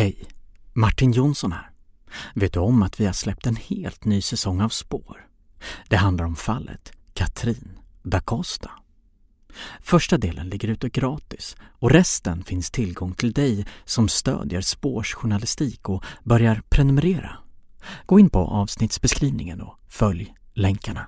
Hej! Martin Jonsson här. Vet du om att vi har släppt en helt ny säsong av Spår? Det handlar om fallet Katrin da Costa. Första delen ligger ute gratis och resten finns tillgång till dig som stödjer Spårs journalistik och börjar prenumerera. Gå in på avsnittsbeskrivningen och följ länkarna.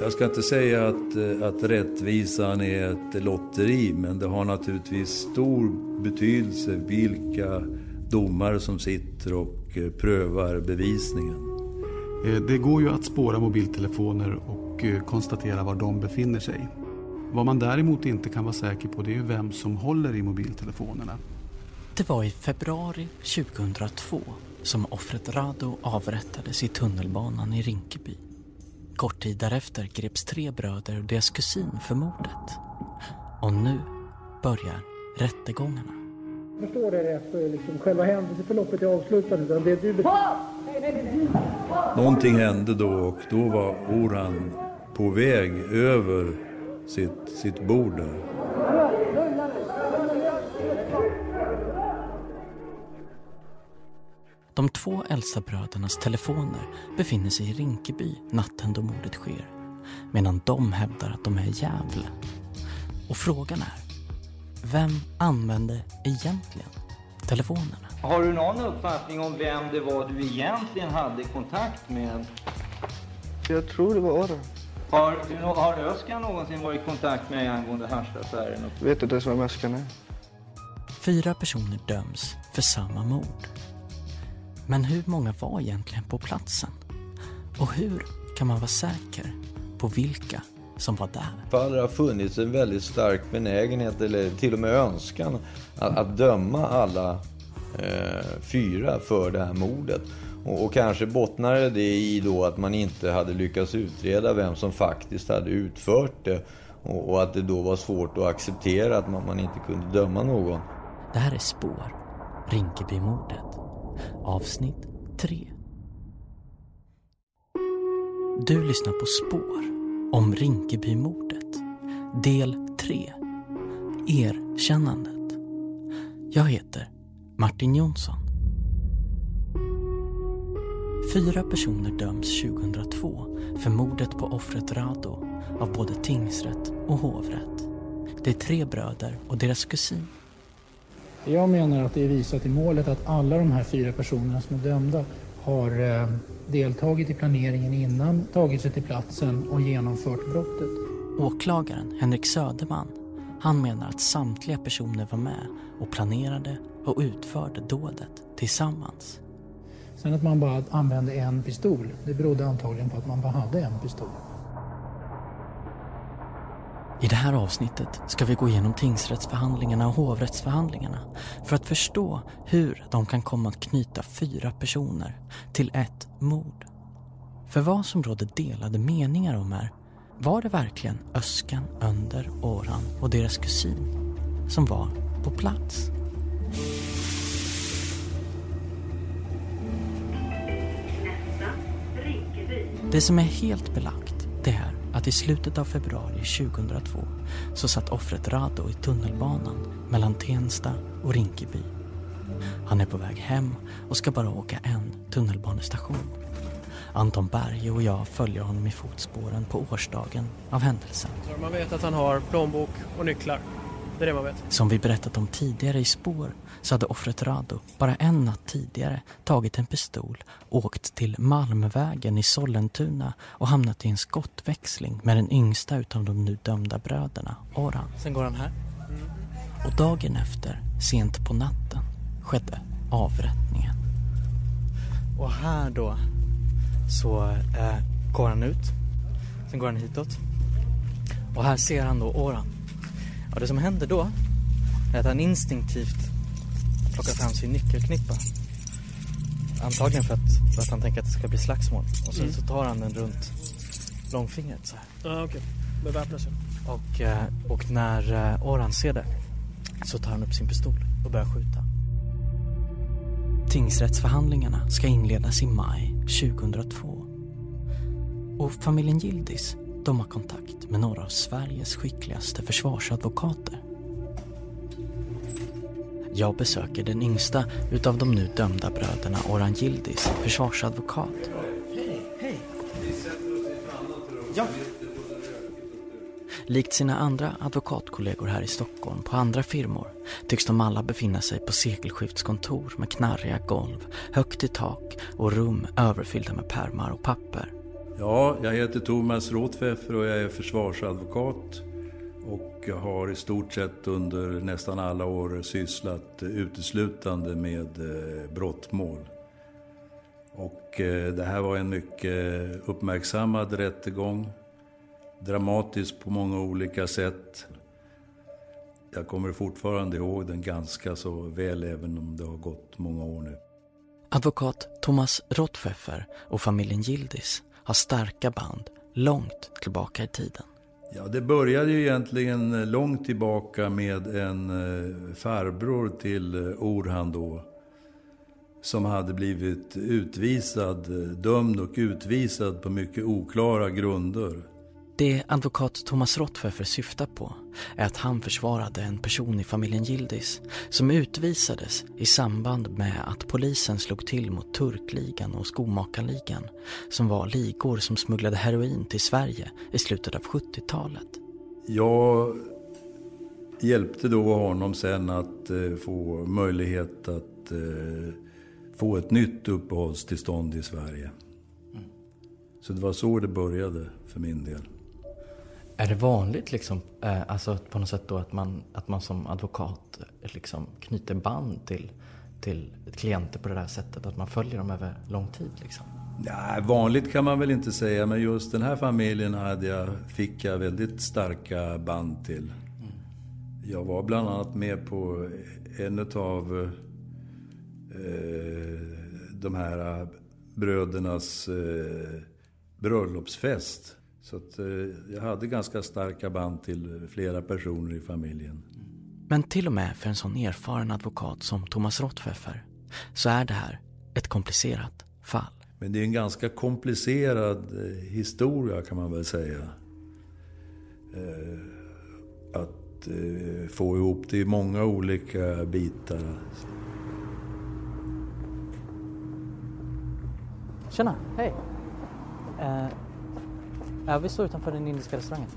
Jag ska inte säga att, eh, att rättvisan är ett lotteri, men det har naturligtvis stor betydelse vilka domare som sitter och eh, prövar bevisningen. Eh, det går ju att spåra mobiltelefoner och konstatera var de befinner sig. Vad man däremot inte kan vara säker på det är vem som håller i mobiltelefonerna. Det var i februari 2002 som offret Rado avrättades i tunnelbanan i Rinkeby. Kort tid därefter greps tre bröder och deras kusin för mordet. Och nu börjar rättegångarna. Förstår det rätt så är liksom själva händelseförloppet är avslutat. Utan det du... Någonting hände då och då var Oran på väg över sitt, sitt bord där. De två äldsta brödernas telefoner befinner sig i Rinkeby natten då mordet sker. Medan de hävdar att de är i Gävle. Och frågan är, vem använde egentligen telefonerna? Har du någon uppfattning om vem det var du egentligen hade kontakt med? Jag tror det var Aron. Har, har Özcan någonsin varit i kontakt med dig angående haschaffären? Vet du inte vem Özcan är? Fyra personer döms för samma mord. Men hur många var egentligen på platsen? Och hur kan man vara säker på vilka som var där? För det har funnits en väldigt stark benägenhet, eller till och med önskan, att, att döma alla eh, fyra för det här mordet. Och, och kanske bottnade det i då att man inte hade lyckats utreda vem som faktiskt hade utfört det. Och, och att det då var svårt att acceptera att man, man inte kunde döma någon. Det här är Spår, Rinkebymordet. Avsnitt 3. Du lyssnar på Spår om Rinkebymordet. Del 3. Erkännandet. Jag heter Martin Jonsson. Fyra personer döms 2002 för mordet på offret Rado av både tingsrätt och hovrätt. Det är tre bröder och deras kusin jag menar att det är visat i målet att alla de här fyra personerna som är dömda har eh, deltagit i planeringen innan, tagit sig till platsen och genomfört brottet. Åklagaren Henrik Söderman, han menar att samtliga personer var med och planerade och utförde dådet tillsammans. Sen att man bara använde en pistol, det berodde antagligen på att man bara hade en pistol. I det här avsnittet ska vi gå igenom tingsrättsförhandlingarna och hovrättsförhandlingarna för att förstå hur de kan komma att knyta fyra personer till ett mord. För vad som råder delade meningar om är, var det verkligen Öskan, Önder, Oran och deras kusin som var på plats? Det som är helt belagt, det är att i slutet av februari 2002 så satt offret Rado i tunnelbanan mellan Tensta och Rinkeby. Han är på väg hem och ska bara åka en tunnelbanestation. Anton Berge och jag följer honom i fotspåren på årsdagen av händelsen. Man vet att han har plånbok och nycklar. Det är det man vet. Som vi berättat om tidigare i spår så hade offret Rado bara en natt tidigare tagit en pistol, åkt till Malmvägen i Sollentuna och hamnat i en skottväxling med den yngsta utav de nu dömda bröderna, Oran. Sen går han här. Och dagen efter, sent på natten, skedde avrättningen. Och här då så eh, går han ut. Sen går han hitåt. Och här ser han då Oran. Och det som händer då är att han instinktivt plockar fram sin nyckelknippa. Antagligen för att, för att han tänker att det ska bli slagsmål. Och sen mm. så tar han den runt långfingret så här. Ja okej, okay. beväpnar sig. Och, eh, och när eh, Oran ser det så tar han upp sin pistol och börjar skjuta. Tingsrättsförhandlingarna ska inledas i maj 2002. Och familjen Gildis de har kontakt med några av Sveriges skickligaste försvarsadvokater. Jag besöker den yngsta utav de nu dömda bröderna Orhan Yildiz, försvarsadvokat. Hej, hej. Ja. Likt sina andra advokatkollegor här i Stockholm på andra firmor tycks de alla befinna sig på sekelskiftskontor med knarriga golv, högt i tak och rum överfyllda med pärmar och papper. Ja, jag heter Thomas Rothpfeffer och jag är försvarsadvokat. Och jag har i stort sett under nästan alla år sysslat uteslutande med eh, brottmål. Och eh, det här var en mycket uppmärksammad rättegång. Dramatisk på många olika sätt. Jag kommer fortfarande ihåg den ganska så väl även om det har gått många år nu. Advokat Thomas Rothpfeffer och familjen Gildis har starka band långt tillbaka i tiden. Ja, det började ju egentligen eh, långt tillbaka med en eh, farbror till eh, Orhan då. Som hade blivit utvisad, dömd och utvisad på mycket oklara grunder. Det advokat Thomas Rottpfeffer syftar på är att han försvarade en person i familjen Yildiz som utvisades i samband med att polisen slog till mot Turkligan och Skomakarligan som var ligor som smugglade heroin till Sverige i slutet av 70-talet. Jag hjälpte då honom sen att eh, få möjlighet att eh, få ett nytt uppehållstillstånd i Sverige. Så det var så det började för min del. Är det vanligt liksom, eh, alltså på något sätt då att man, att man som advokat liksom knyter band till, till klienter på det där sättet? Att man följer dem över lång tid liksom? Nej, vanligt kan man väl inte säga, men just den här familjen hade jag, fick jag väldigt starka band till. Jag var bland annat med på en av eh, de här brödernas eh, bröllopsfest. Så att, eh, jag hade ganska starka band till flera personer i familjen. Men till och med för en sån erfaren advokat som Thomas Rottpfeffer så är det här ett komplicerat fall. Men det är en ganska komplicerad eh, historia kan man väl säga. Eh, att eh, få ihop det i många olika bitar. Tjena, hej! Uh, ja, vi står utanför den indiska restaurangen.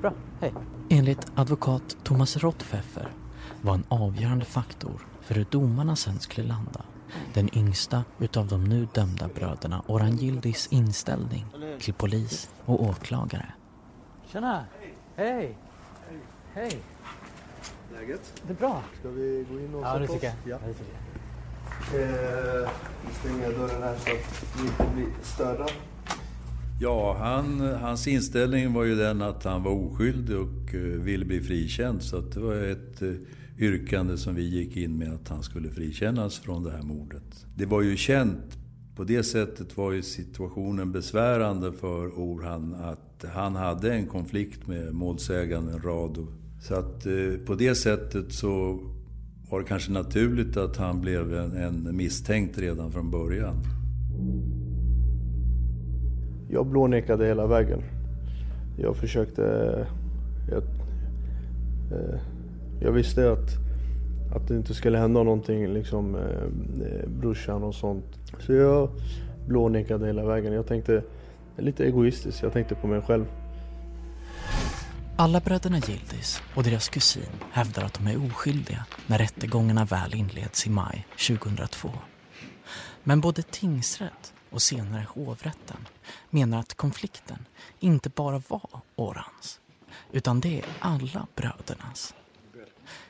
Bra, hej. Enligt advokat Thomas Rottpfeffer var en avgörande faktor för hur domarna sen skulle landa den yngsta utav de nu dömda bröderna Orhan Yildiz inställning till polis och åklagare. Tjena! Hej! Hej! Läget? Det är bra. Ska vi gå in och Ja, sätta oss? Ja, det tycker jag. Eh, vi stänger dörren här så att vi inte blir störda. Ja, han, hans inställning var ju den att han var oskyldig och eh, ville bli frikänd. Så att det var ett eh, yrkande som vi gick in med att han skulle frikännas från det här mordet. Det var ju känt, på det sättet var ju situationen besvärande för Orhan att han hade en konflikt med målsäganden Rado. Så att eh, på det sättet så var det kanske naturligt att han blev en, en misstänkt redan från början. Jag blånekade hela vägen. Jag försökte... Jag, eh, jag visste att, att det inte skulle hända någonting liksom eh, eh, brorsan och sånt. Så jag blånekade hela vägen. Jag tänkte lite egoistiskt. Jag tänkte på mig själv. Alla bröderna Gildis och deras kusin hävdar att de är oskyldiga när rättegångarna väl inleds i maj 2002. Men både tingsrätt och senare hovrätten menar att konflikten inte bara var Orans, utan det är alla brödernas.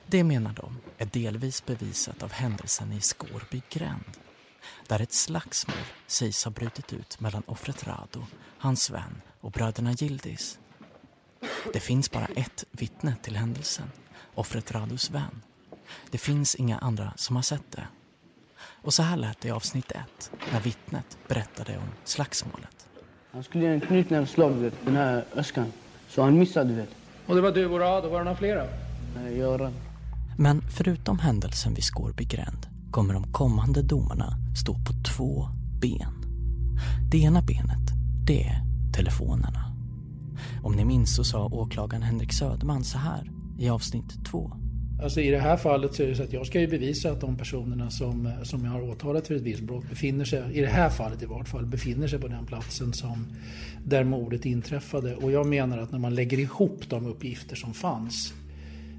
Det menar de är delvis bevisat av händelsen i Skårby gränd, där ett slagsmål sägs ha brutit ut mellan offret Rado, hans vän och bröderna Gildis. Det finns bara ett vittne till händelsen, offret Rados vän. Det finns inga andra som har sett det. Och så här lät det i avsnitt ett, när vittnet berättade om slagsmålet. Han skulle göra en knytnävsslag, den här öskan. Så han missade, du vet. Och det var du och Rado, var det några flera? Nej, Göran. Men förutom händelsen vid Skårby gränd kommer de kommande domarna stå på två ben. Det ena benet, det är telefonerna. Om ni minns så sa åklagaren Henrik Söderman så här i avsnitt två. Alltså I det här fallet så är det så att jag ska ju bevisa att de personerna som, som jag har åtalat för ett visst brott befinner sig, i det här fallet i vart fall, befinner sig på den platsen som, där mordet inträffade. Och jag menar att när man lägger ihop de uppgifter som fanns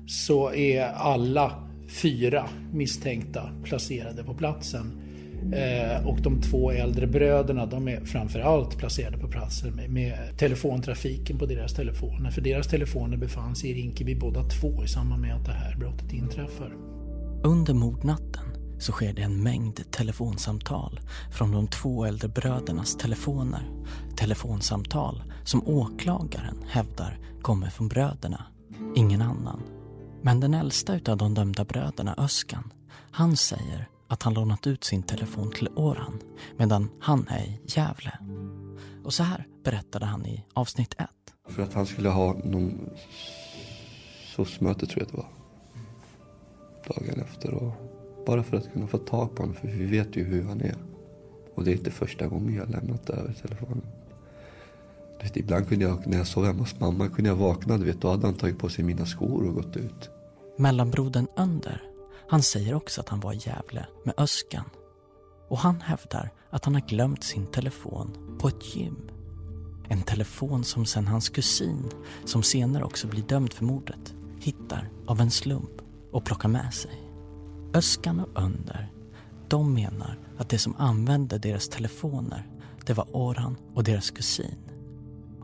så är alla fyra misstänkta placerade på platsen. Eh, och de två äldre bröderna de är framförallt placerade på platsen med, med, telefontrafiken på deras telefoner. För deras telefoner befann sig i Rinkeby båda två i samband med att det här brottet inträffar. Under mordnatten så sker det en mängd telefonsamtal från de två äldre brödernas telefoner. Telefonsamtal som åklagaren hävdar kommer från bröderna, ingen annan. Men den äldsta utav de dömda bröderna, Öskan, han säger att han lånat ut sin telefon till Orhan medan han är i Gävle. Och så här berättade han i avsnitt ett. För att han skulle ha någon SOS-möte tror jag det var. Dagen efter. Och bara för att kunna få tag på honom, för vi vet ju hur han är. Och det är inte första gången jag lämnat över telefonen. Vet, ibland kunde jag, när jag sov hemma hos mamma, kunde jag vakna, du vet, då hade han tagit på sig mina skor och gått ut. Mellanbrodern Önder, han säger också att han var i Gävle med Öskan. Och han hävdar att han har glömt sin telefon på ett gym. En telefon som sen hans kusin, som senare också blir dömd för mordet, hittar av en slump och plockar med sig. Öskan och Önder, de menar att det som använde deras telefoner, det var Orhan och deras kusin.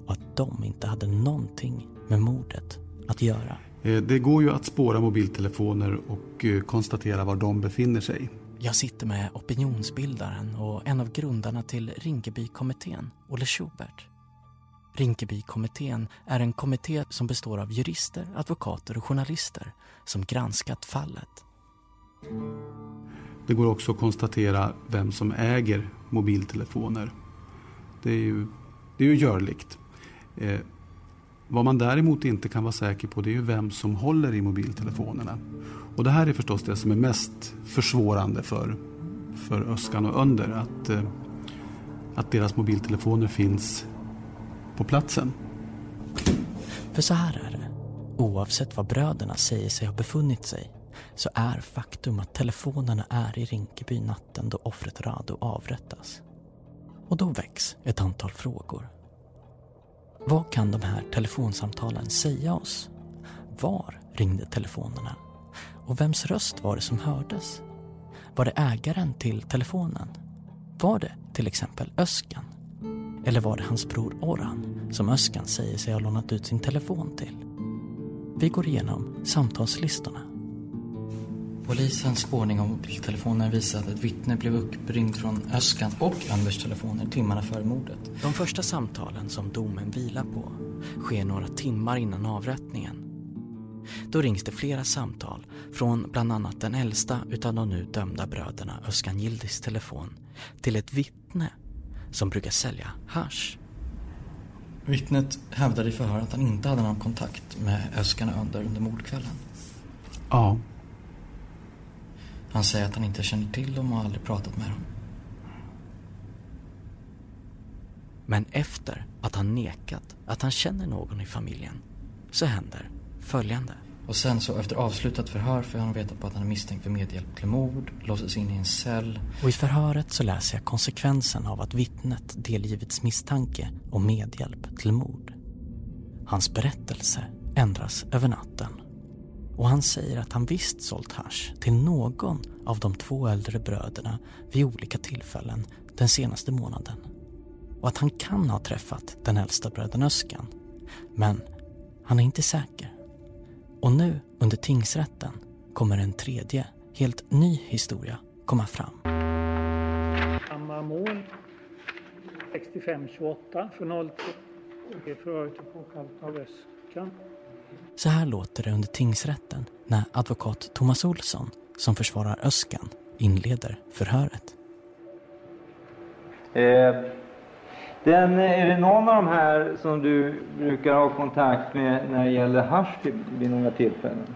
Och att de inte hade någonting med mordet att göra. Det går ju att spåra mobiltelefoner och konstatera var de befinner sig. Jag sitter med opinionsbildaren och en av grundarna till Rinkebykommittén, Olle Schubert. Rinkebykommittén är en kommitté som består av jurister, advokater och journalister som granskat fallet. Det går också att konstatera vem som äger mobiltelefoner. Det är ju, det är ju görligt. Vad man däremot inte kan vara säker på det är ju vem som håller i mobiltelefonerna. Och det här är förstås det som är mest försvårande för, för Öskan och Önder. Att, eh, att deras mobiltelefoner finns på platsen. För så här är det. Oavsett vad bröderna säger sig ha befunnit sig så är faktum att telefonerna är i Rinkeby natten då offret Rado avrättas. Och då väcks ett antal frågor. Vad kan de här telefonsamtalen säga oss? Var ringde telefonerna? Och vems röst var det som hördes? Var det ägaren till telefonen? Var det till exempel Öskan? Eller var det hans bror Orhan som Öskan säger sig ha lånat ut sin telefon till? Vi går igenom samtalslistorna. Polisens spårning av mobiltelefoner visar att ett vittne blev uppringd från Öskan och Anders telefoner timmarna före mordet. De första samtalen som domen vilar på sker några timmar innan avrättningen. Då rings det flera samtal från bland annat den äldsta utav de nu dömda bröderna Öskan Yildiz telefon till ett vittne som brukar sälja hash. Vittnet hävdade i förhör att han inte hade någon kontakt med Öskan och Önder under mordkvällen. Ja. Han säger att han inte känner till dem och aldrig pratat med dem. Men efter att han nekat att han känner någon i familjen så händer följande. Och sen så efter avslutat förhör får han veta på att han är misstänkt för medhjälp till mord, låses in i en cell. Och i förhöret så läser jag konsekvensen av att vittnet delgivits misstanke om medhjälp till mord. Hans berättelse ändras över natten. Och han säger att han visst sålt hash till någon av de två äldre bröderna vid olika tillfällen den senaste månaden. Och att han kan ha träffat den äldsta brödern Öskan. Men han är inte säker. Och nu under tingsrätten kommer en tredje, helt ny historia komma fram. Samma mål. 65-28 för 03. Det är förhöret är påkallat av Öskan. Så här låter det under tingsrätten när advokat Thomas Olsson, som försvarar Öskan, inleder förhöret. Eh, den, är det någon av de här som du brukar ha kontakt med när det gäller hasch vid några tillfällen?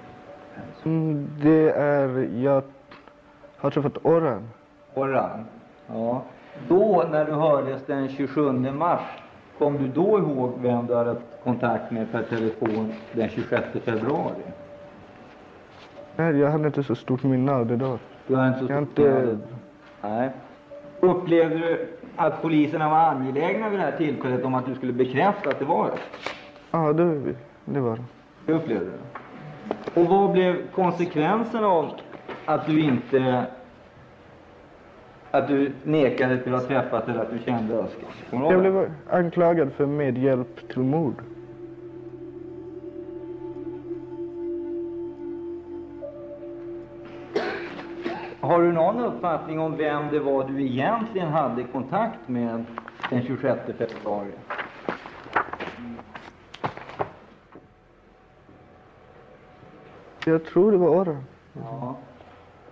Mm, det är, jag har träffat Orhan. Orhan? Ja. Då, när du hördes den 27 mars, kom du då ihåg vem du hade kontakt med per telefon den 26 februari? Nej, jag hade inte så stort minne av det då. Du har inte så Jag stort inte- minne. Nej. Upplevde du att poliserna var angelägna vid det här tillfället om att du skulle bekräfta att det var det? Ja, det, det var det. Det upplevde du? Och vad blev konsekvensen av att du inte... Att du nekade till att ha träffat eller att du kände Özcan? Jag blev anklagad för medhjälp till mord. Har du någon uppfattning om vem det var du egentligen hade kontakt med den 26 februari? Jag tror det var Aron. Ja.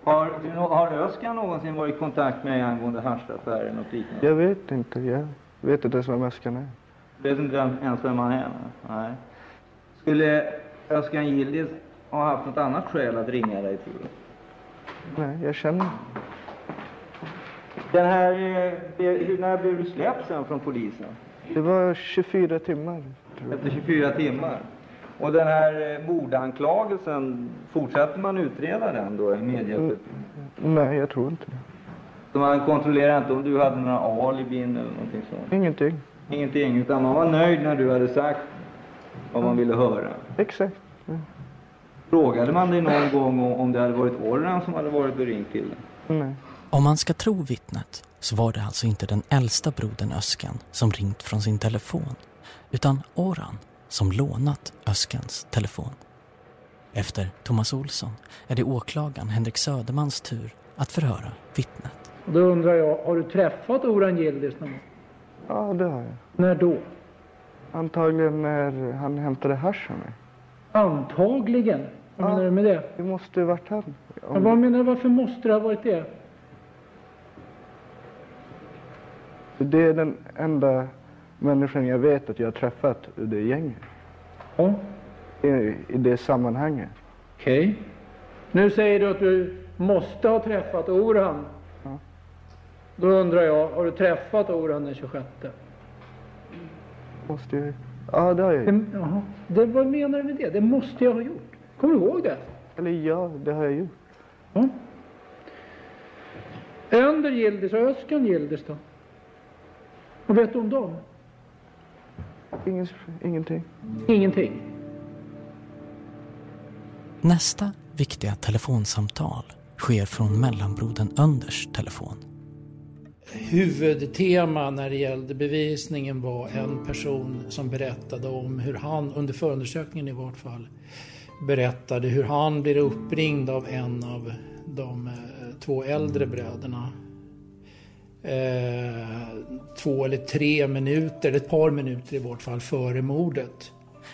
Har, du, har Özcan någonsin varit i kontakt med angående haschaffären och liknande? Jag vet inte. Jag vet inte ens vem Özcan är. Vet inte vem- ens vem han är? Nej. Skulle Özcan Yildiz ha haft något annat skäl att ringa dig, tror du? Nej, jag känner Den här, eh, hur- när blev du släppt sen från polisen? Det var 24 timmar. Efter 24 timmar. Och den här eh, mordanklagelsen, fortsätter man utreda den då, i medhjälp? Nej, jag tror inte. Så man kontrollerar inte om du hade några alibin eller någonting sånt? Ingenting. Ingenting, utan man var nöjd när du hade sagt vad man ville höra? Exakt. Frågade man dig någon gång om- om det hade varit Orran som hade varit och ringt till dig? Nej. Om man ska tro vittnet så var det alltså inte den äldsta brodern Öskan som ringt från sin telefon utan Oran som lånat Öskans telefon. Efter Thomas Olsson är det åklagaren Henrik Södermans tur att förhöra vittnet. Då undrar jag, har du träffat Oran Yildiz någon gång? Ja, det har jag. När då? Antagligen när han hämtade hasch av mig. Antagligen? Vad menar du med det? Det måste ha varit han. Men vad menar du, varför måste det ha varit det? Det är den enda människan jag vet att jag har träffat ur det gänget. Ja. I, i det sammanhanget. Okej. Nu säger du att du måste ha träffat Oran. Ja. Då undrar jag, har du träffat Oran den 26? Måste jag... Ja, det har jag gjort. jaha. Det, vad menar du med det? Det måste jag ha gjort. Kommer du ihåg det? Eller ja, det har jag gjort. Ja. Önder Yildiz och Özcan Yildiz då? Vad vet du om dem? Ingen, ingenting. Ingenting. Nästa viktiga telefonsamtal sker från mellanbrodern Önders telefon. huvudtema när det gällde bevisningen var en person som berättade om hur han, under förundersökningen i vart fall, berättade hur han blir uppringd av en av de eh, två äldre bröderna. Eh, två eller tre minuter, ett par minuter i vart fall, före mordet.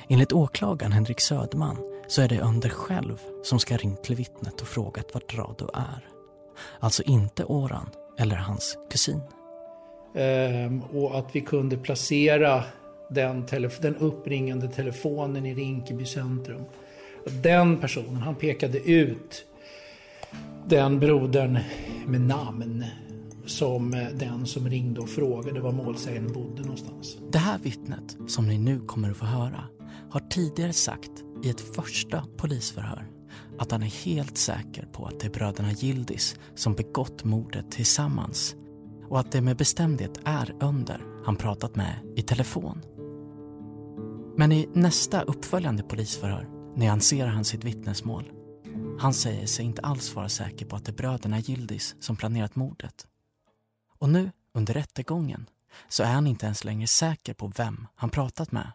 Enligt åklagaren Henrik Söderman så är det Önder själv som ska ringt till vittnet och frågat vart Rado är. Alltså inte Oran eller hans kusin. Ehm, och att vi kunde placera den, den uppringande telefonen i Rinkeby centrum. Den personen, han pekade ut den brodern med namn som eh, den som ringde och frågade var målsäganden bodde någonstans. Det här vittnet, som ni nu kommer att få höra, har tidigare sagt i ett första polisförhör att han är helt säker på att det är bröderna Gildis som begått mordet tillsammans och att det med bestämdhet är Önder han pratat med i telefon. Men i nästa uppföljande polisförhör nyanserar han sitt vittnesmål. Han säger sig inte alls vara säker på att det är bröderna Gildis som planerat mordet. Och nu, under rättegången, så är han inte ens längre säker på vem han pratat med.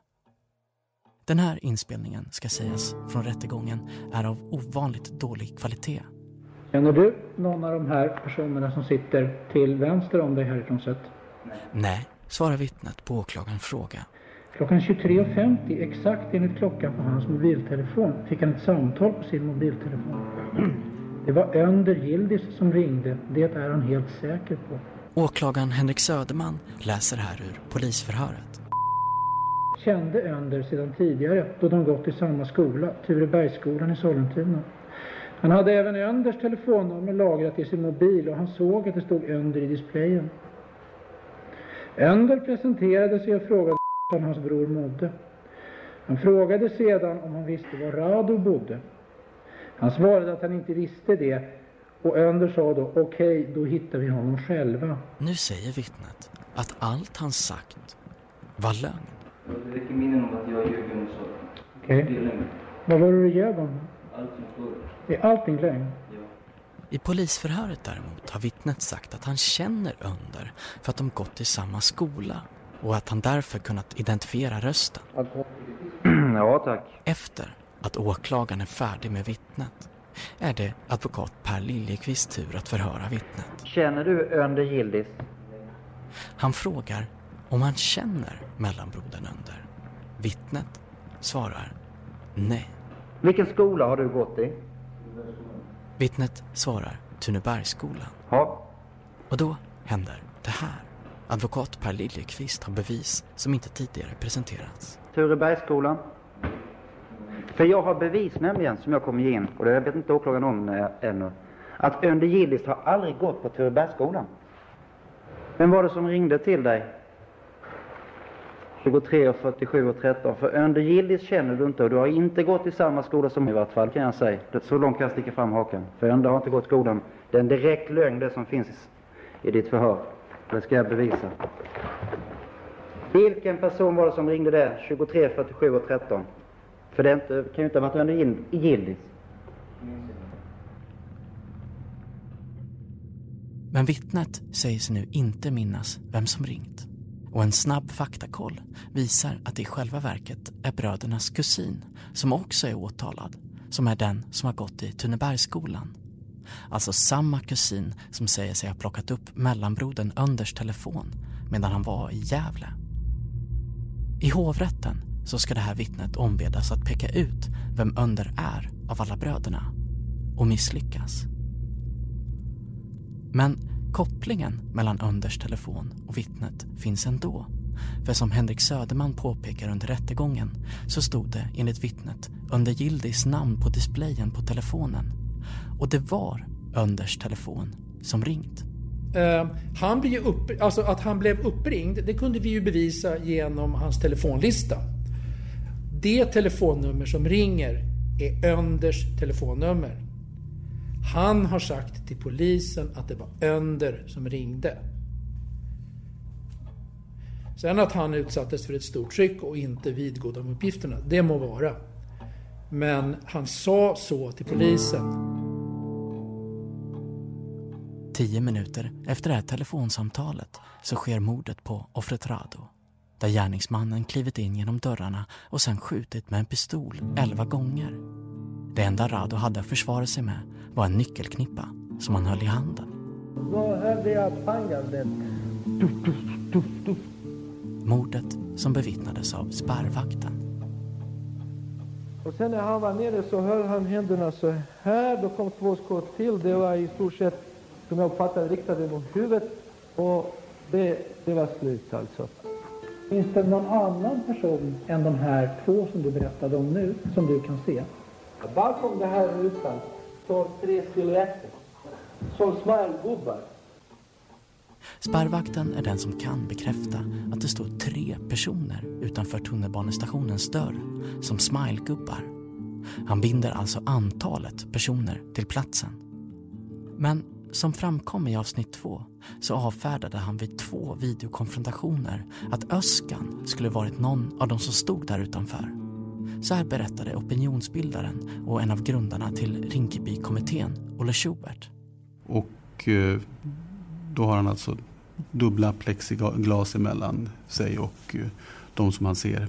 Den här inspelningen, ska sägas, från rättegången är av ovanligt dålig kvalitet. Känner du någon av de här personerna som sitter till vänster om dig härifrån sett? Nej, svarar vittnet på åklagarens fråga. Klockan 23.50, exakt enligt klockan på hans mobiltelefon, fick han ett samtal på sin mobiltelefon. Det var Önder Gildis som ringde, det är han helt säker på. Åklagaren Henrik Söderman läser här ur polisförhöret. Kände Önder sedan tidigare då de gått i samma skola, Turebergsskolan i Sollentuna. Han hade även Önders telefonnummer lagrat i sin mobil och han såg att det stod Önder i displayen. Önder presenterade sig och frågade om hans bror mådde. Han frågade sedan om han visste var Rado bodde. Han svarade att han inte visste det och Önder sa då okej, okay, då hittar vi honom själva. Nu säger vittnet att allt han sagt var lögn. Det väcker minnen om att jag ljuger om. Okej. Vad var det du ljög om? Allting. Är allting lögn? I polisförhöret däremot har vittnet sagt att han känner Önder för att de gått i samma skola och att han därför kunnat identifiera rösten. Ja, tack. Efter att åklagaren är färdig med vittnet är det advokat Per Liljeqvists tur att förhöra vittnet. Känner du Önder Gildis? Han frågar om han känner mellanbrodern Önder. Vittnet svarar nej. Vilken skola har du gått i? Vittnet svarar Tunebergsskolan. Ja. Och då händer det här. Advokat Per Liljeqvist har bevis som inte tidigare presenterats. Turebergsskolan? För jag har bevis nämligen som jag kommer ge in, och det vet inte åklagaren om eh, ännu, att Önde Gillis har aldrig gått på Turebergsskolan. Vem var det som ringde till dig? 23 och 47 och 13. För Önde Gillis känner du inte och du har inte gått i samma skola som i vart fall kan jag säga. Så långt kan jag sticka fram haken. För Önder har inte gått skolan. Det är en direkt lögn det som finns i ditt förhör. Det ska jag bevisa. Vilken person var det som ringde där 23, 47 och 13? För det inte, kan ju inte ha varit under Gillis. Men vittnet säger sig nu inte minnas vem som ringt. Och en snabb faktakoll visar att det i själva verket är brödernas kusin som också är åtalad, som är den som har gått i Tunebergsskolan. Alltså samma kusin som säger sig ha plockat upp mellanbrodern Önders telefon medan han var i Gävle. I hovrätten så ska det här vittnet ombedas att peka ut vem Önder är av alla bröderna och misslyckas. Men kopplingen mellan Önders telefon och vittnet finns ändå. För som Henrik Söderman påpekar under rättegången så stod det enligt vittnet under Gildis namn på displayen på telefonen. Och det var Önders telefon som ringt. Uh, han blev upp, alltså att han blev uppringd, det kunde vi ju bevisa genom hans telefonlista. Det telefonnummer som ringer är Önders telefonnummer. Han har sagt till polisen att det var Önder som ringde. Sen att han utsattes för ett stort tryck och inte vidgod de uppgifterna, det må vara. Men han sa så till polisen. Tio minuter efter det här telefonsamtalet så sker mordet på offret Rado. Där gärningsmannen klivit in genom dörrarna och sen skjutit med en pistol elva gånger. Det enda Rado hade att försvara sig med var en nyckelknippa som han höll i handen. Då hörde jag pangandet. Tuff, tuff, tuff, tuff. Mordet som bevittnades av spärrvakten. Och sen när han var nere så höll han händerna så här. Då kom två skott till. Det var i stort sett, som jag uppfattade riktade mot huvudet. Och det, det var slut alltså. Finns det någon annan person än de här två som du berättade om nu som du kan se? Bakom det här rutan står tre silhuetter. Som smilegubbar. Spärrvakten är den som kan bekräfta att det står tre personer utanför tunnelbanestationens dörr som smilegubbar. Han binder alltså antalet personer till platsen. Men som framkom i avsnitt två så avfärdade han vid två videokonfrontationer att Öskan skulle varit någon av de som stod där utanför. Så här berättade opinionsbildaren och en av grundarna till Rinkebykommittén, Olle Schubert. Och eh, då har han alltså dubbla plexiglas emellan sig och eh, de som han ser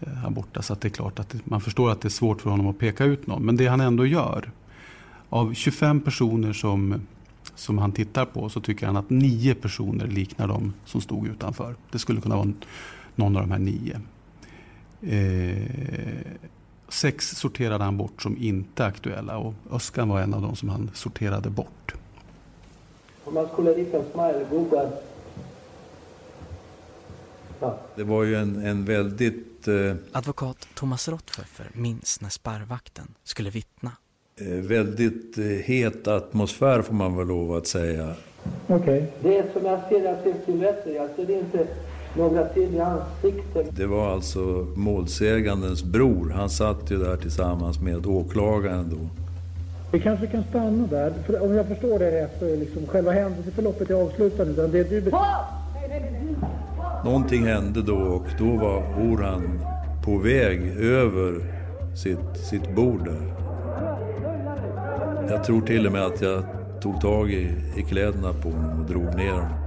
eh, här borta. Så att det är klart att man förstår att det är svårt för honom att peka ut någon. Men det han ändå gör. Av 25 personer som, som han tittar på så tycker han att nio personer liknar de som stod utanför. Det skulle kunna vara någon av de här nio. Eh, sex sorterade han bort som inte är aktuella och Öskan var en av de som han sorterade bort. Om man skulle rita smilegubbar. Ja. Det var ju en, en väldigt, eh, Advokat Thomas Rottpfeffer minns när spärrvakten skulle vittna. Eh, väldigt eh, het atmosfär får man väl lov att säga. Okej. Det är som jag ser att det är silhuetter. Alltså det är inte några tydliga ansikten. Det var alltså målsägandens bror. Han satt ju där tillsammans med åklagaren då. Vi kanske kan stanna där. För om jag förstår det rätt så är liksom själva händelseförloppet är avslutat. Utan det du Någonting hände då och då var Orhan på väg över sitt, sitt bord där. Jag tror till och med att jag tog tag i, i kläderna på honom och drog ner honom.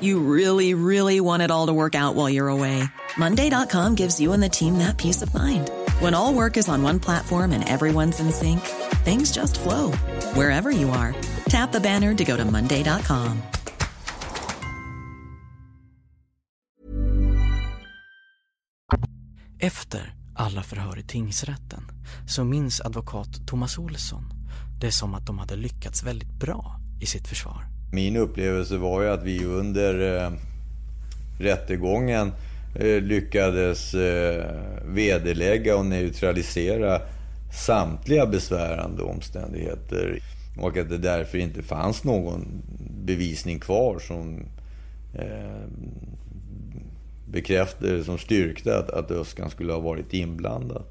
You really, really want it all to work out while you're away. Monday.com gives you and the team that peace of mind. When all work is on one platform and everyone's in sync, things just flow wherever you are. Tap the banner to go to Monday.com. Efter alla förhör i tingsrätten så minns advokat Thomas Olsson det som att de hade lyckats väldigt bra i sitt försvar. Min upplevelse var ju att vi under eh, rättegången eh, lyckades eh, vederlägga och neutralisera samtliga besvärande omständigheter. Och att det därför inte fanns någon bevisning kvar som eh, bekräftade, som styrkte att, att Öskan skulle ha varit inblandad.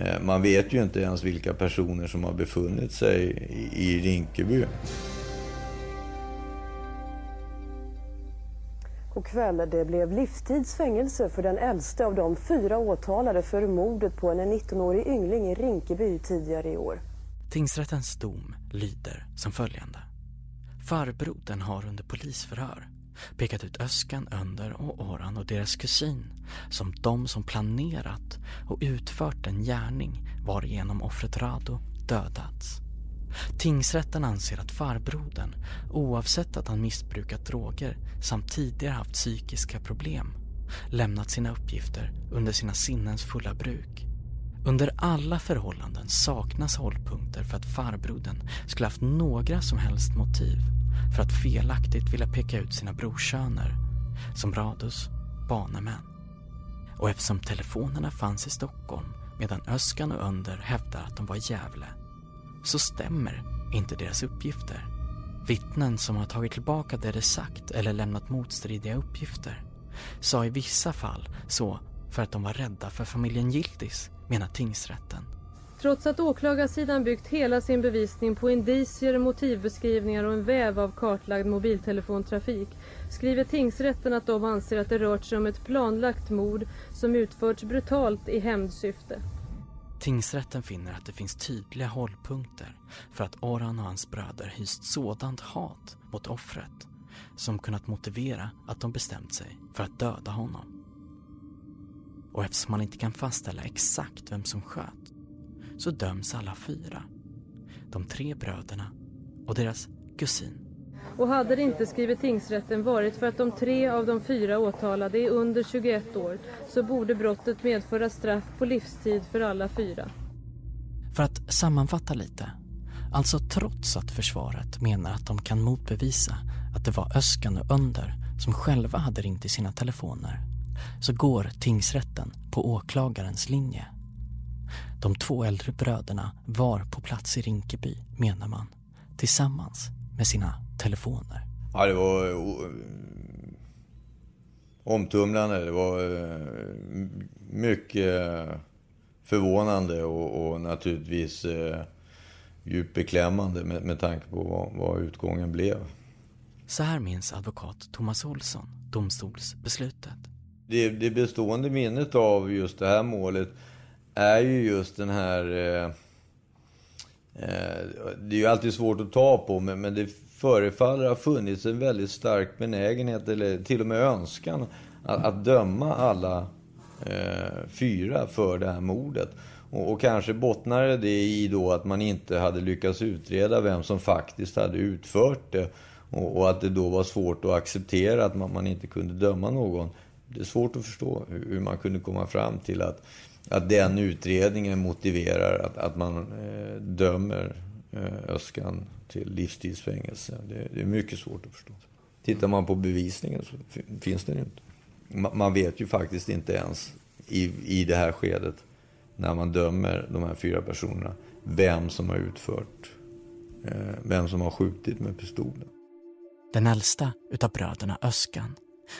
Eh, man vet ju inte ens vilka personer som har befunnit sig i, i Rinkeby. Och kväll. Det blev livstidsfängelse för den äldste av de fyra åtalade för mordet på en 19-årig yngling i Rinkeby tidigare i år. Tingsrättens dom lyder som följande. Farbrodern har under polisförhör pekat ut Öskan, Önder och Oran och deras kusin som de som planerat och utfört en gärning varigenom offret Rado dödats. Tingsrätten anser att farbrodern, oavsett att han missbrukat droger samt tidigare haft psykiska problem, lämnat sina uppgifter under sina sinnens fulla bruk. Under alla förhållanden saknas hållpunkter för att farbrodern skulle haft några som helst motiv för att felaktigt vilja peka ut sina brorsöner som Radus banemän. Och eftersom telefonerna fanns i Stockholm medan Öskan och Önder hävdar att de var i Gävle så stämmer inte deras uppgifter. Vittnen som har tagit tillbaka det de sagt eller lämnat motstridiga uppgifter sa i vissa fall så för att de var rädda för familjen Gildis, menar tingsrätten. Trots att åklagarsidan byggt hela sin bevisning på indicier, motivbeskrivningar och en väv av kartlagd mobiltelefontrafik skriver tingsrätten att de anser att det rört sig om ett planlagt mord som utförts brutalt i hämndsyfte. Tingsrätten finner att det finns tydliga hållpunkter för att Oran och hans bröder hyst sådant hat mot offret som kunnat motivera att de bestämt sig för att döda honom. Och eftersom man inte kan fastställa exakt vem som sköt så döms alla fyra. De tre bröderna och deras kusin. Och hade det inte, skriver tingsrätten, varit för att de tre av de fyra åtalade är under 21 år så borde brottet medföra straff på livstid för alla fyra. För att sammanfatta lite. Alltså trots att försvaret menar att de kan motbevisa att det var Öskan och Önder som själva hade ringt i sina telefoner så går tingsrätten på åklagarens linje. De två äldre bröderna var på plats i Rinkeby, menar man, tillsammans med sina telefoner. Ja, det var uh, omtumlande. Det var uh, mycket förvånande och, och naturligtvis uh, djupt beklämmande med, med tanke på vad, vad utgången blev. Så här minns advokat Thomas Olsson domstolsbeslutet. Det, det bestående minnet av just det här målet är ju just den här... Eh, eh, det är ju alltid svårt att ta på, men, men det förefaller ha funnits en väldigt stark benägenhet, eller till och med önskan, att, att döma alla eh, fyra för det här mordet. Och, och kanske bottnade det i då att man inte hade lyckats utreda vem som faktiskt hade utfört det. Och, och, att det då var svårt att acceptera att man, man inte kunde döma någon. Det är svårt att förstå hur, hur man kunde komma fram till att, att den utredningen motiverar att, att man eh, dömer eh, Öskan till livstidsfängelse. Det, det, är mycket svårt att förstå. Tittar man på bevisningen så finns den ju inte. Man, man vet ju faktiskt inte ens i, i det här skedet när man dömer de här fyra personerna vem som har utfört, eh, vem som har skjutit med pistolen. Den äldsta utav bröderna Öskan,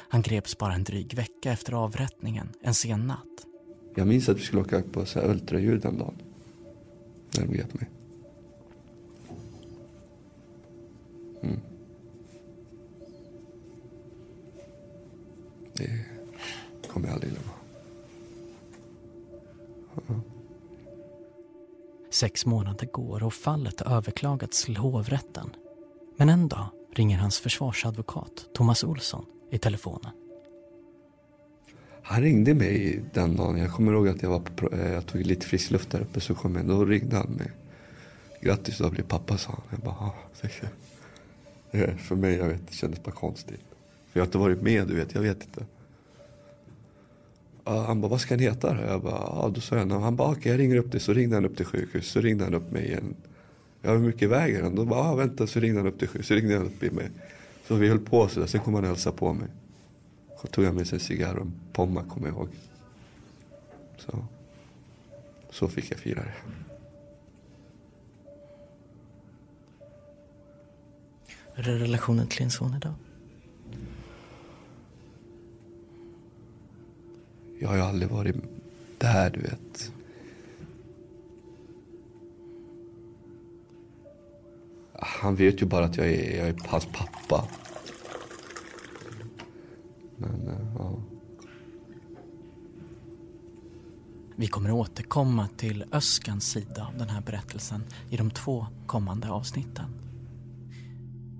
han greps bara en dryg vecka efter avrättningen, en sen natt. Jag minns att vi skulle åka på så här ultraljud den dagen. När de grep mig. Sex månader går och fallet har överklagats till hovrätten. Men en dag ringer hans försvarsadvokat Thomas Olsson i telefonen. Han ringde mig den dagen. Jag kommer ihåg att jag, var på, eh, jag tog lite frisk luft där uppe. Så kom jag, då ringde han mig. Grattis, du har blivit pappa, sa han. Jag bara, ah, För mig, jag vet, det kändes bara konstigt. För jag har inte varit med, du vet. Jag vet inte han bara, vad ska han heta? Jag bara, ja, då sa jag Han bara, okej, okay, jag ringer upp dig. Så ringde han upp till sjukhus. Så ringde han upp mig igen. Ja, hur mycket väger han? Då bara, ah, vänta. Så ringde han upp till sjukhus. Så ringde han upp i mig. Så vi höll på sådär. Sen kom han och hälsade på mig. Så tog han med sig en cigarr och en pomma, kommer jag ihåg. Så, så fick jag fira det. Hur är relationen till din son idag? Jag har ju aldrig varit där, du vet. Han vet ju bara att jag är, jag är hans pappa. Men, eh, ja. Vi kommer återkomma till Öskans sida av den här berättelsen i de två kommande avsnitten.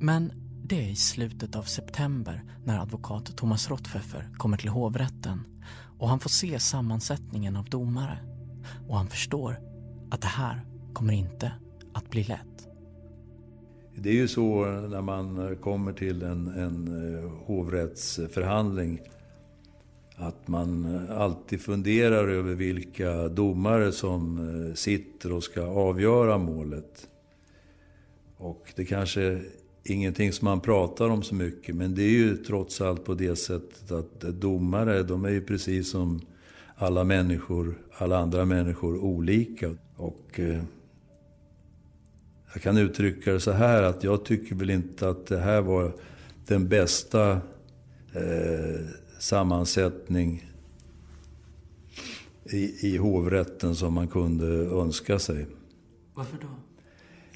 Men det är i slutet av september när advokat Thomas Rottpfeffer kommer till hovrätten och han får se sammansättningen av domare. Och han förstår att det här kommer inte att bli lätt. Det är ju så när man kommer till en, en eh, hovrättsförhandling att man alltid funderar över vilka domare som eh, sitter och ska avgöra målet. Och det kanske ingenting som man pratar om så mycket. Men det är ju trots allt på det sättet att domare, de är ju precis som alla människor, alla andra människor olika. Och eh, jag kan uttrycka det så här att jag tycker väl inte att det här var den bästa eh, sammansättning i, i hovrätten som man kunde önska sig. Varför då?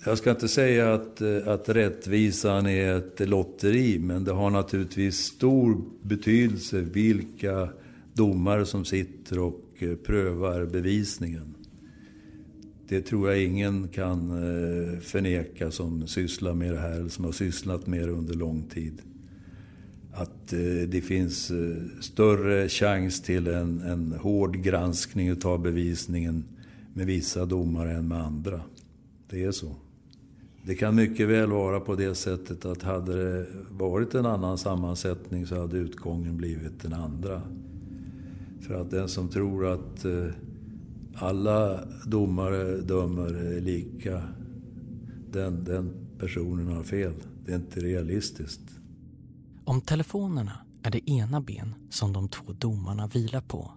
Jag ska inte säga att, eh, att rättvisan är ett lotteri, men det har naturligtvis stor betydelse vilka domare som sitter och eh, prövar bevisningen. Det tror jag ingen kan eh, förneka som sysslar med det här, eller som har sysslat med det under lång tid. Att det finns större chans till en, en hård granskning av bevisningen med vissa domare än med andra. Det är så. Det kan mycket väl vara på det sättet att hade det varit en annan sammansättning så hade utgången blivit den andra. För att den som tror att eh, alla domare dömer lika, den, den personen har fel. Det är inte realistiskt. Om telefonerna är det ena ben som de två domarna vilar på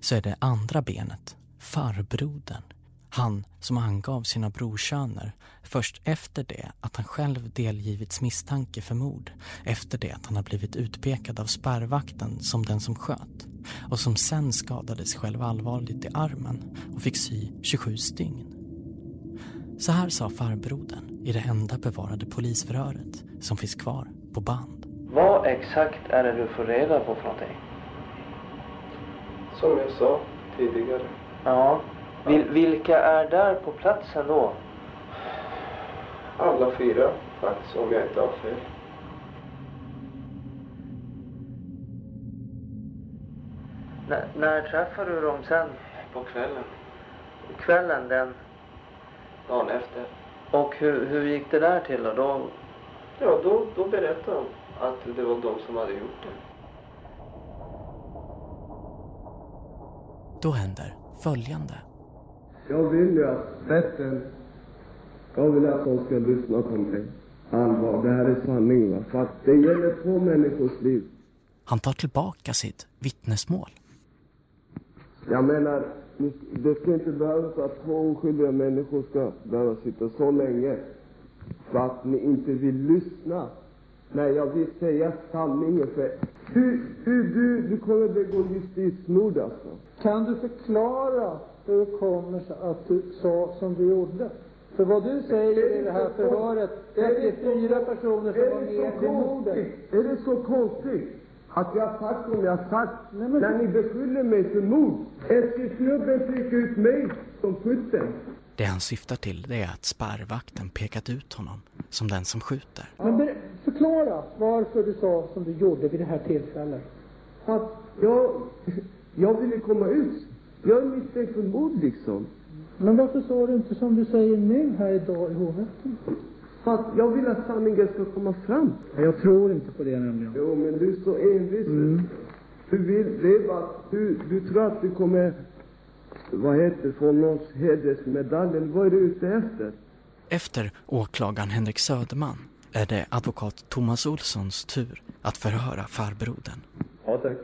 så är det andra benet farbrodern han som angav sina brorsöner först efter det att han själv delgivits misstanke för mord efter det att han har blivit utpekad av spärrvakten som den som sköt och som sen skadade sig själv allvarligt i armen och fick sy 27 stygn. Så här sa farbrodern i det enda bevarade polisförhöret som finns kvar på band. Vad exakt är det du får reda på för någonting? Som jag sa tidigare. Ja, Vil, vilka är där på platsen då? Alla fyra faktiskt, om jag inte har fel. N när träffade du dem sen? På kvällen. Kvällen den? Dagen efter. Och hur, hur gick det där till då? då? Ja, då, då berättade han att det var de som hade gjort det. Då händer följande. Jag vill ju att rätten, jag vill att de ska lyssna på mig. Allvar, det här är sanning va. För att det gäller två människors liv. Han tar tillbaka sitt vittnesmål. Jag menar, det ska inte behövas att två oskyldiga människor ska behöva sitta så länge. För att ni inte vill lyssna. Nej, jag vill säga sanningen för hur, hur du, du kommer begå justismord alltså. Kan du förklara hur det kommer sig att du sa som du gjorde? För vad du säger i det här förhöret, det är att det är fyra personer som var med vid mordet. Är det så konstigt? Att jag har sagt som jag har sagt, när ni beskyller mig för mord. Eskilsnubben fick ut mig som skytten. Det han syftar till det är att spärrvakten pekat ut honom som den som skjuter. Men förklara varför du sa som du gjorde vid det här tillfället. Att jag, jag ville komma ut. Jag är misstänkt för mord liksom. Men varför sa du inte som du säger nu här idag i hovrätten? För att jag vill att sanningen ska komma fram. Jag tror inte på det nämligen. Jo, men du är så envis. Du vill, att du, du tror att du kommer, vad heter få någons hedersmedalj. eller Vad är du ute efter? Efter åklagaren Henrik Söderman är det advokat Thomas Olssons tur att förhöra farbrodern. Ja, tack.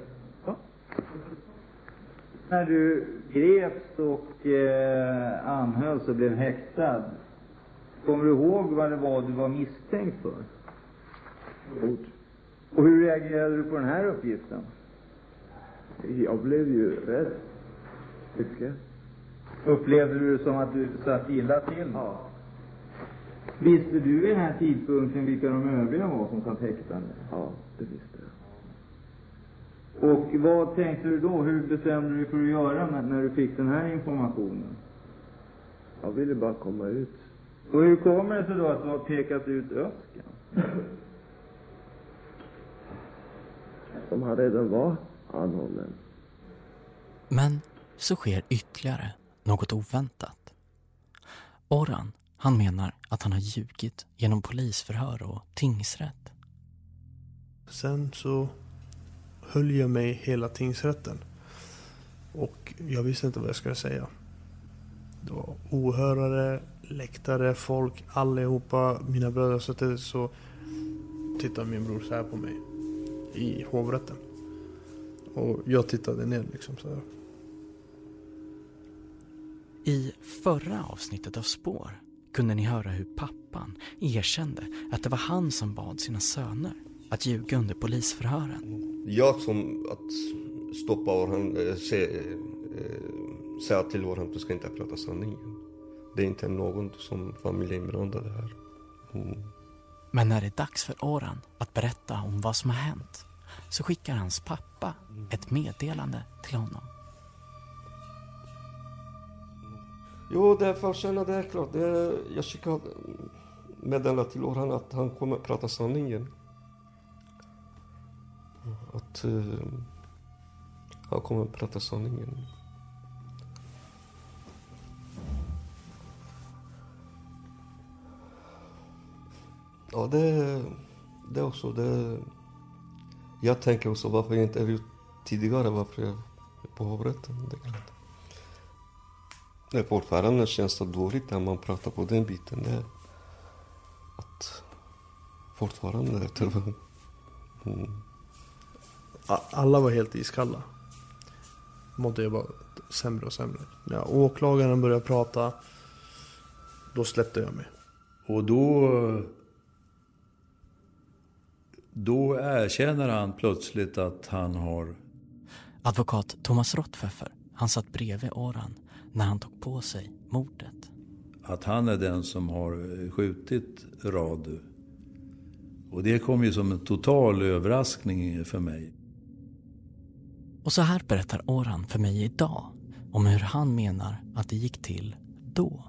När du greps och eh, anhölls och blev häktad, kommer du ihåg vad det var du var misstänkt för? Mord. Och hur reagerade du på den här uppgiften? Jag blev ju rädd. Mycket. Upplevde du det som att du satt illa till? Ja. Visste du vid den här tidpunkten vilka de övriga var som satt häktade? Ja, det visste. Och vad tänkte du då? Hur bestämde du dig för att göra när, när du fick den här informationen? Jag ville bara komma ut. Och hur kommer det sig då att du har pekat ut Öskan? Som han redan var anhållen. Men så sker ytterligare något oväntat. Orhan, han menar att han har ljugit genom polisförhör och tingsrätt. Sen så höll jag mig hela tingsrätten. Och jag visste inte vad jag skulle säga. Det var åhörare, läktare, folk, allihopa, mina bröder. satt där. så tittade min bror så här på mig i hovrätten. Och jag tittade ner liksom så här. I förra avsnittet av Spår kunde ni höra hur pappan erkände att det var han som bad sina söner att ljuga under polisförhören. Jag som att stoppa Orhan, äh, se, äh, säga till Orhan att du ska inte prata sanningen. Det är inte någon som familj är inblandade här. Mm. Men när det är dags för Orhan att berätta om vad som har hänt så skickar hans pappa ett meddelande till honom. Jo, det är farsan, det är klart. Det är, jag skickade meddelande till Orhan att han kommer prata sanningen. Att eh, uh, han kommer prata sanningen. Ja, det, det också. Det, jag tänker också varför jag inte är ute tidigare, varför jag är på hovrätten. Det är klart. Det är fortfarande känns det dåligt när man pratar på den biten. Det att fortfarande tyvärr. Mm. Alla var helt iskalla. Mådde jag bara sämre och sämre. När åklagaren började prata, då släppte jag mig. Och då... Då erkänner han plötsligt att han har... Advokat Thomas Rottpfeffer, han satt bredvid Orhan när han tog på sig mordet. Att han är den som har skjutit Radu. Och det kom ju som en total överraskning för mig. Och så här berättar Orhan för mig idag om hur han menar att det gick till då.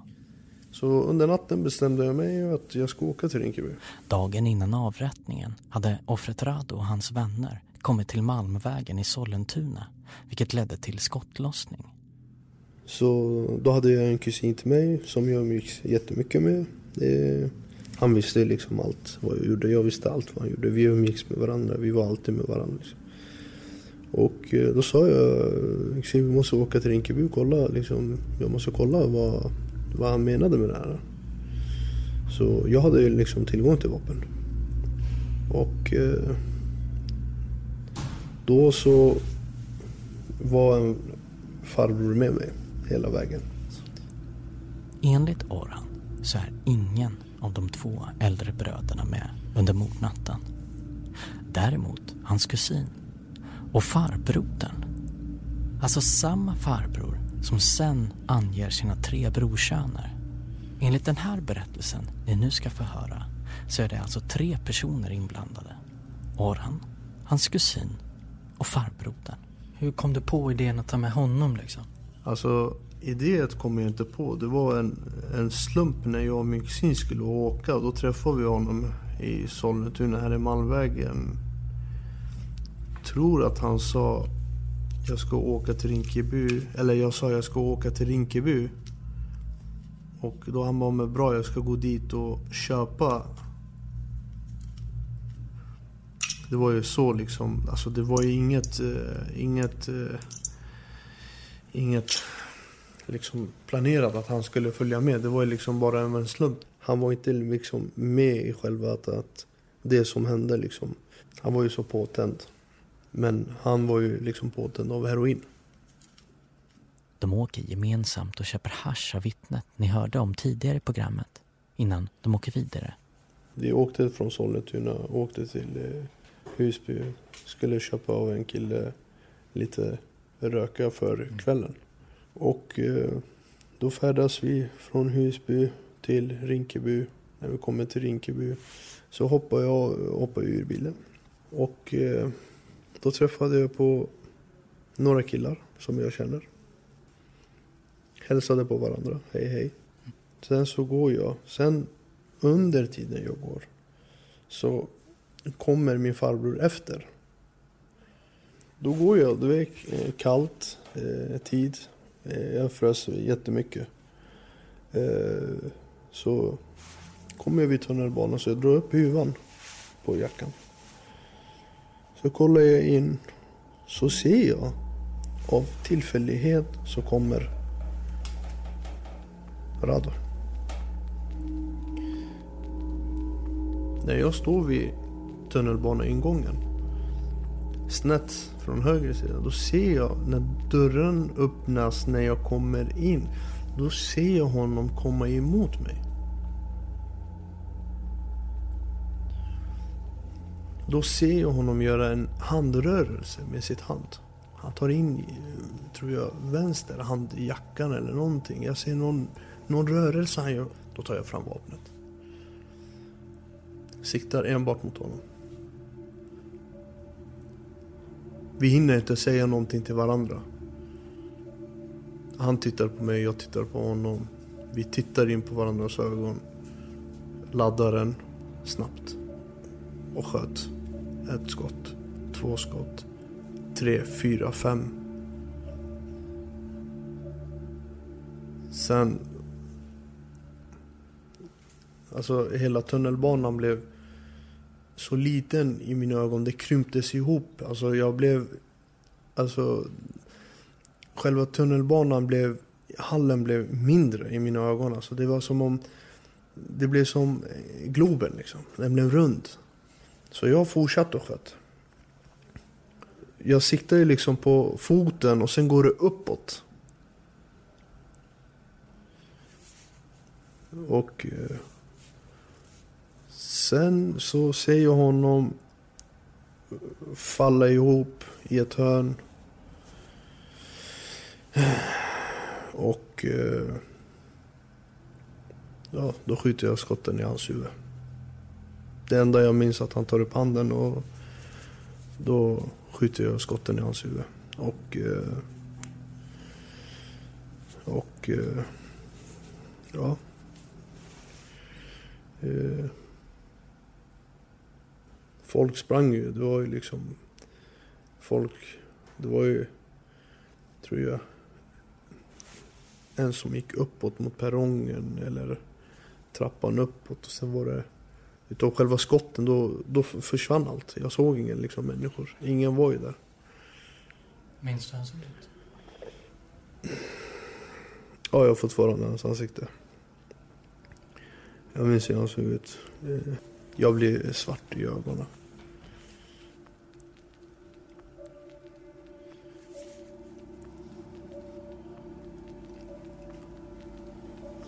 Så under natten bestämde jag mig att jag ska åka till Rinkeby. Dagen innan avrättningen hade offret Rado och hans vänner kommit till Malmvägen i Sollentuna, vilket ledde till skottlossning. Så då hade jag en kusin till mig som jag umgicks jättemycket med. Eh, Han visste liksom allt vad jag gjorde. Jag visste allt vad han gjorde. Vi umgicks med varandra. Vi var alltid med varandra. Liksom. Och eh, då sa jag, eh, vi måste åka till Rinkeby och kolla. Liksom, jag måste kolla vad, vad han menade med det här. Så jag hade liksom tillgång till vapen. Och eh, då så var en farbror med mig hela vägen. Enligt Orhan så är ingen av de två äldre bröderna med under mordnatten. Däremot hans kusin och farbrodern. Alltså samma farbror som sen anger sina tre brorsöner. Enligt den här berättelsen ni nu ska få höra så är det alltså tre personer inblandade. Orhan, hans kusin och farbrodern. Hur kom du på idén att ta med honom liksom? Alltså idén kom jag inte på. Det var en, en slump när jag och min kusin skulle åka. Och då träffade vi honom i Sollentuna här i Malmvägen. Tror att han sa jag ska åka till Rinkeby. Eller jag sa jag ska åka till Rinkeby. Och då han bara, men bra jag ska gå dit och köpa. Det var ju så liksom. Alltså det var ju inget, eh, inget, eh, inget liksom planerat att han skulle följa med. Det var ju liksom bara en slump. Han var inte liksom med i själva att, att det som hände liksom. Han var ju så påtänd. Men han var ju liksom påtänd av heroin. De åker gemensamt och köper hash av vittnet ni hörde om tidigare i programmet innan de åker vidare. Vi åkte från Sollentuna, åkte till eh, Husby. Skulle köpa av en kille lite röka för kvällen. Och eh, då färdas vi från Husby till Rinkeby. När vi kommer till Rinkeby så hoppar jag hoppar ur bilen. Och eh, då träffade jag på några killar som jag känner. Hälsade på varandra, hej hej. Sen så går jag. Sen under tiden jag går så kommer min farbror efter. Då går jag, det är eh, kallt eh, tid. Eh, jag frös jättemycket. Eh, så kommer jag vid tunnelbanan så jag drar upp huvan på jackan. Så kollar jag in så ser jag av tillfällighet så kommer Radar. När jag står vid tunnelbaneingången snett från höger sida då ser jag när dörren öppnas när jag kommer in då ser jag honom komma emot mig. Då ser jag honom göra en handrörelse med sitt hand. Han tar in, tror jag, vänster hand i jackan eller någonting. Jag ser någon, någon rörelse han gör. Då tar jag fram vapnet. Siktar enbart mot honom. Vi hinner inte säga någonting till varandra. Han tittar på mig, jag tittar på honom. Vi tittar in på varandras ögon. Laddar den snabbt. Och sköt. Ett skott, två skott, tre, fyra, fem. Sen... Alltså hela tunnelbanan blev så liten i mina ögon. Det krymptes ihop. Alltså jag blev... Alltså... Själva tunnelbanan blev... Hallen blev mindre i mina ögon. Alltså det var som om... Det blev som Globen liksom. Den blev rund. Så jag fortsatte och sköt. Jag siktar ju liksom på foten och sen går det uppåt. Och eh, sen så ser jag honom falla ihop i ett hörn. Och eh, ja, då skjuter jag skotten i hans huvud. Det enda jag minns är att han tar upp handen och då skjuter jag skotten i hans huvud. Och... Eh, och... Eh, ja. Eh, folk sprang ju. Det var ju liksom... Folk... Det var ju... Tror jag... En som gick uppåt mot perrongen eller trappan uppåt och sen var det utav själva skotten då, då försvann allt. Jag såg ingen liksom människor. Ingen var ju där. Minns du hur han såg ut? Ja, jag har fortfarande hans ansikte. Jag minns hur han såg ut. Jag blev svart i ögonen.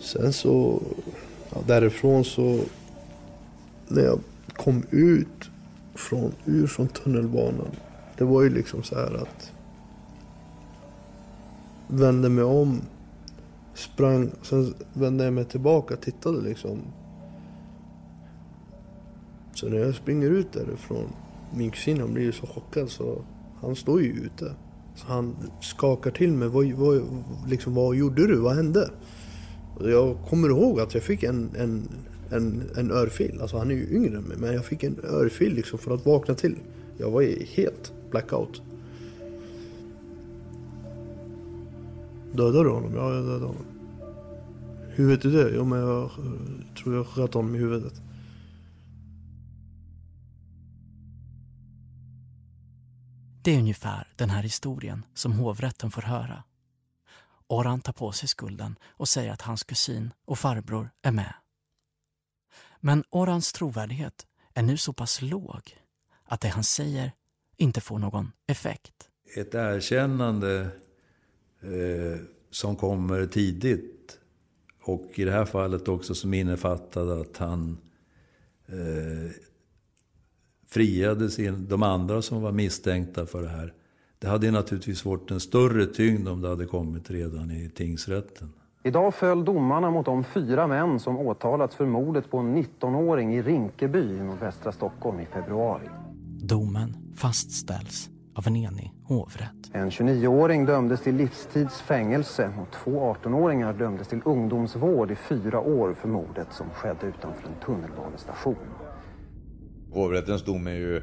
Sen så, ja, därifrån så, när jag kom ut från, ur från tunnelbanan. Det var ju liksom så här att, vände mig om, sprang, sen vände jag mig tillbaka, tittade liksom. Så när jag springer ut därifrån, min kusin han blir ju så chockad så han står ju ute. Så han skakar till mig, vad, vad, liksom, vad gjorde du, vad hände? Och jag kommer ihåg att jag fick en, en, en, en örfil, alltså han är ju yngre än mig, men jag fick en örfil liksom för att vakna till. Jag var ju helt blackout. Dödade du honom? Ja, jag dödade honom. Hur vet du det? Jo, men jag tror jag sköt honom i huvudet. Det är ungefär den här historien som hovrätten får höra. Oran tar på sig skulden och säger att hans kusin och farbror är med. Men Orans trovärdighet är nu så pass låg att det han säger inte får någon effekt. Ett erkännande eh, som kommer tidigt och i det här fallet också som innefattade att han eh, friade sin, de andra som var misstänkta för det här. Det hade naturligtvis varit en större tyngd om det hade kommit redan i tingsrätten. Idag föll domarna mot de fyra män som åtalats för mordet på en 19-åring i Rinkeby i nordvästra Stockholm i februari. Domen fastställs av en enig hovrätt. En 29-åring dömdes till livstids fängelse och två 18-åringar dömdes till ungdomsvård i fyra år för mordet som skedde utanför en tunnelbanestation. Hovrättens dom är ju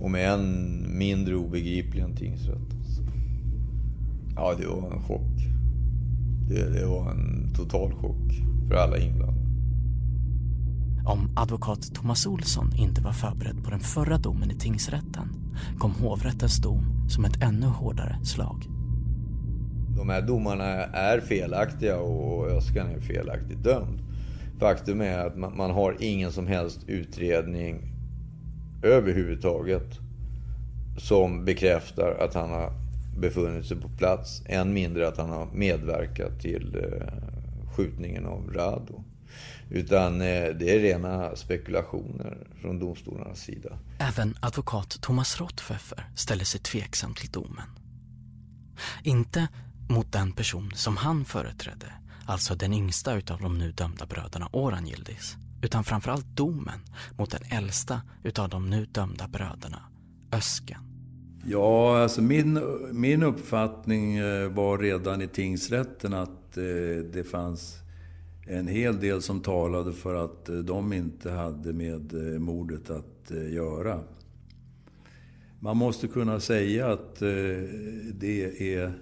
om än mindre obegriplig än tingsrättens. Ja, det var en chock. Det, det var en total chock för alla inblandade. Om advokat Thomas Olsson inte var förberedd på den förra domen i tingsrätten kom hovrättens dom som ett ännu hårdare slag. De här domarna är felaktiga och Öskan är felaktigt dömd. Faktum är att man, man har ingen som helst utredning överhuvudtaget som bekräftar att han har befunnit sig på plats. Än mindre att han har medverkat till eh, skjutningen av Rado. Utan eh, det är rena spekulationer från domstolarnas sida. Även advokat Thomas Rottpfeffer ställer sig tveksam till domen. Inte mot den person som han företrädde, alltså den yngsta utav de nu dömda bröderna Orangildis, utan framförallt domen mot den äldsta utav de nu dömda bröderna, Ösken. Ja, alltså min, min uppfattning eh, var redan i tingsrätten att eh, det fanns en hel del som talade för att eh, de inte hade med mordet att göra. Man måste kunna säga att det är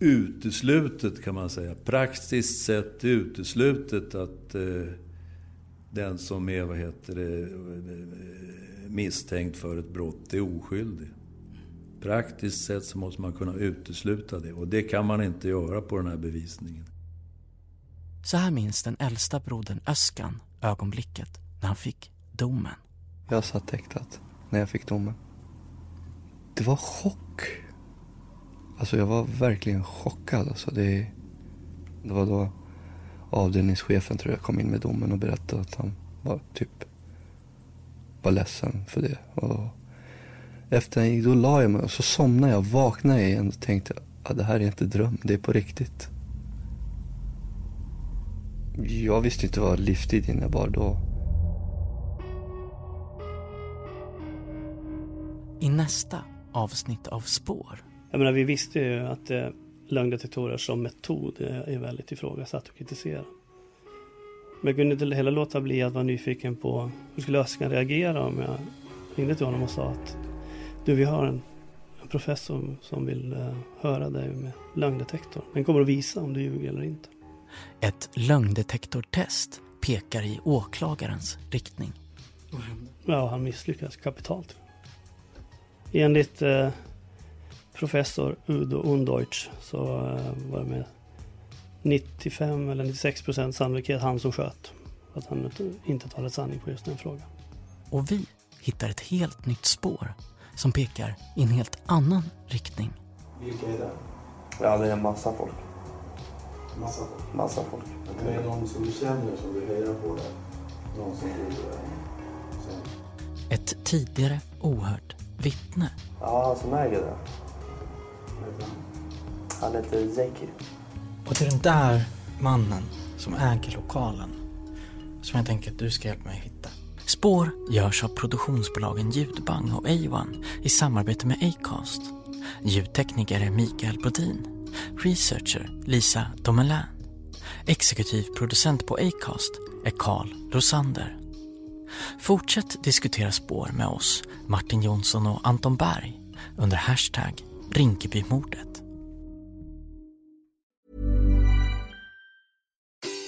uteslutet kan man säga. Praktiskt sett uteslutet att den som är, vad heter det, misstänkt för ett brott är oskyldig. Praktiskt sett så måste man kunna utesluta det och det kan man inte göra på den här bevisningen. Så här minns den äldsta brodern Öskan ögonblicket när han fick domen. Jag satt häktat när jag fick domen. Det var chock. Alltså jag var verkligen chockad. Alltså det, det var då avdelningschefen tror jag kom in med domen och berättade att han var typ var ledsen för det. Och efter jag gick, då la jag mig och så somnade jag, vaknade jag igen och tänkte att det här är inte dröm, det är på riktigt. Jag visste inte vad livstid innebar då. I nästa avsnitt av Spår. Jag menar, vi visste ju att eh, lögndetektorer som metod är, är väldigt ifrågasatt och kritiserat. Men jag kunde inte heller låta bli att vara nyfiken på hur skulle Öskan reagera om jag ringde till honom och sa att du, vi har en, en professor som vill uh, höra dig med lögndetektor. Den kommer att visa om du ljuger eller inte. Ett lögndetektortest pekar i åklagarens riktning. Ja, han misslyckades kapitalt. Enligt eh, professor Udo Undeutsch så eh, var det med 95 eller 96 procent sannolikhet han som sköt. Att han inte talade sanning på just den frågan. Och vi hittar ett helt nytt spår som pekar i en helt annan riktning. Vilka är det? Ja, det är en massa folk. Massa folk. Massa folk. Det är någon som du känner som du hejar på där? Någon som du eh, känner? Ett tidigare ohört vittne. Ja, han som äger det. Han heter Zeki. Och till den där mannen som äger lokalen som jag tänker att du ska hjälpa mig hitta. Spår görs av produktionsbolagen Ljudbang och A1 i samarbete med Acast. Ljudtekniker är Mikael Brodin. Researcher Lisa Domelin. Exekutiv producent på Acast är Carl Rosander. Fortsätt diskutera spår med oss, Martin Jonsson och Anton Berg under hashtag Rinkebymordet.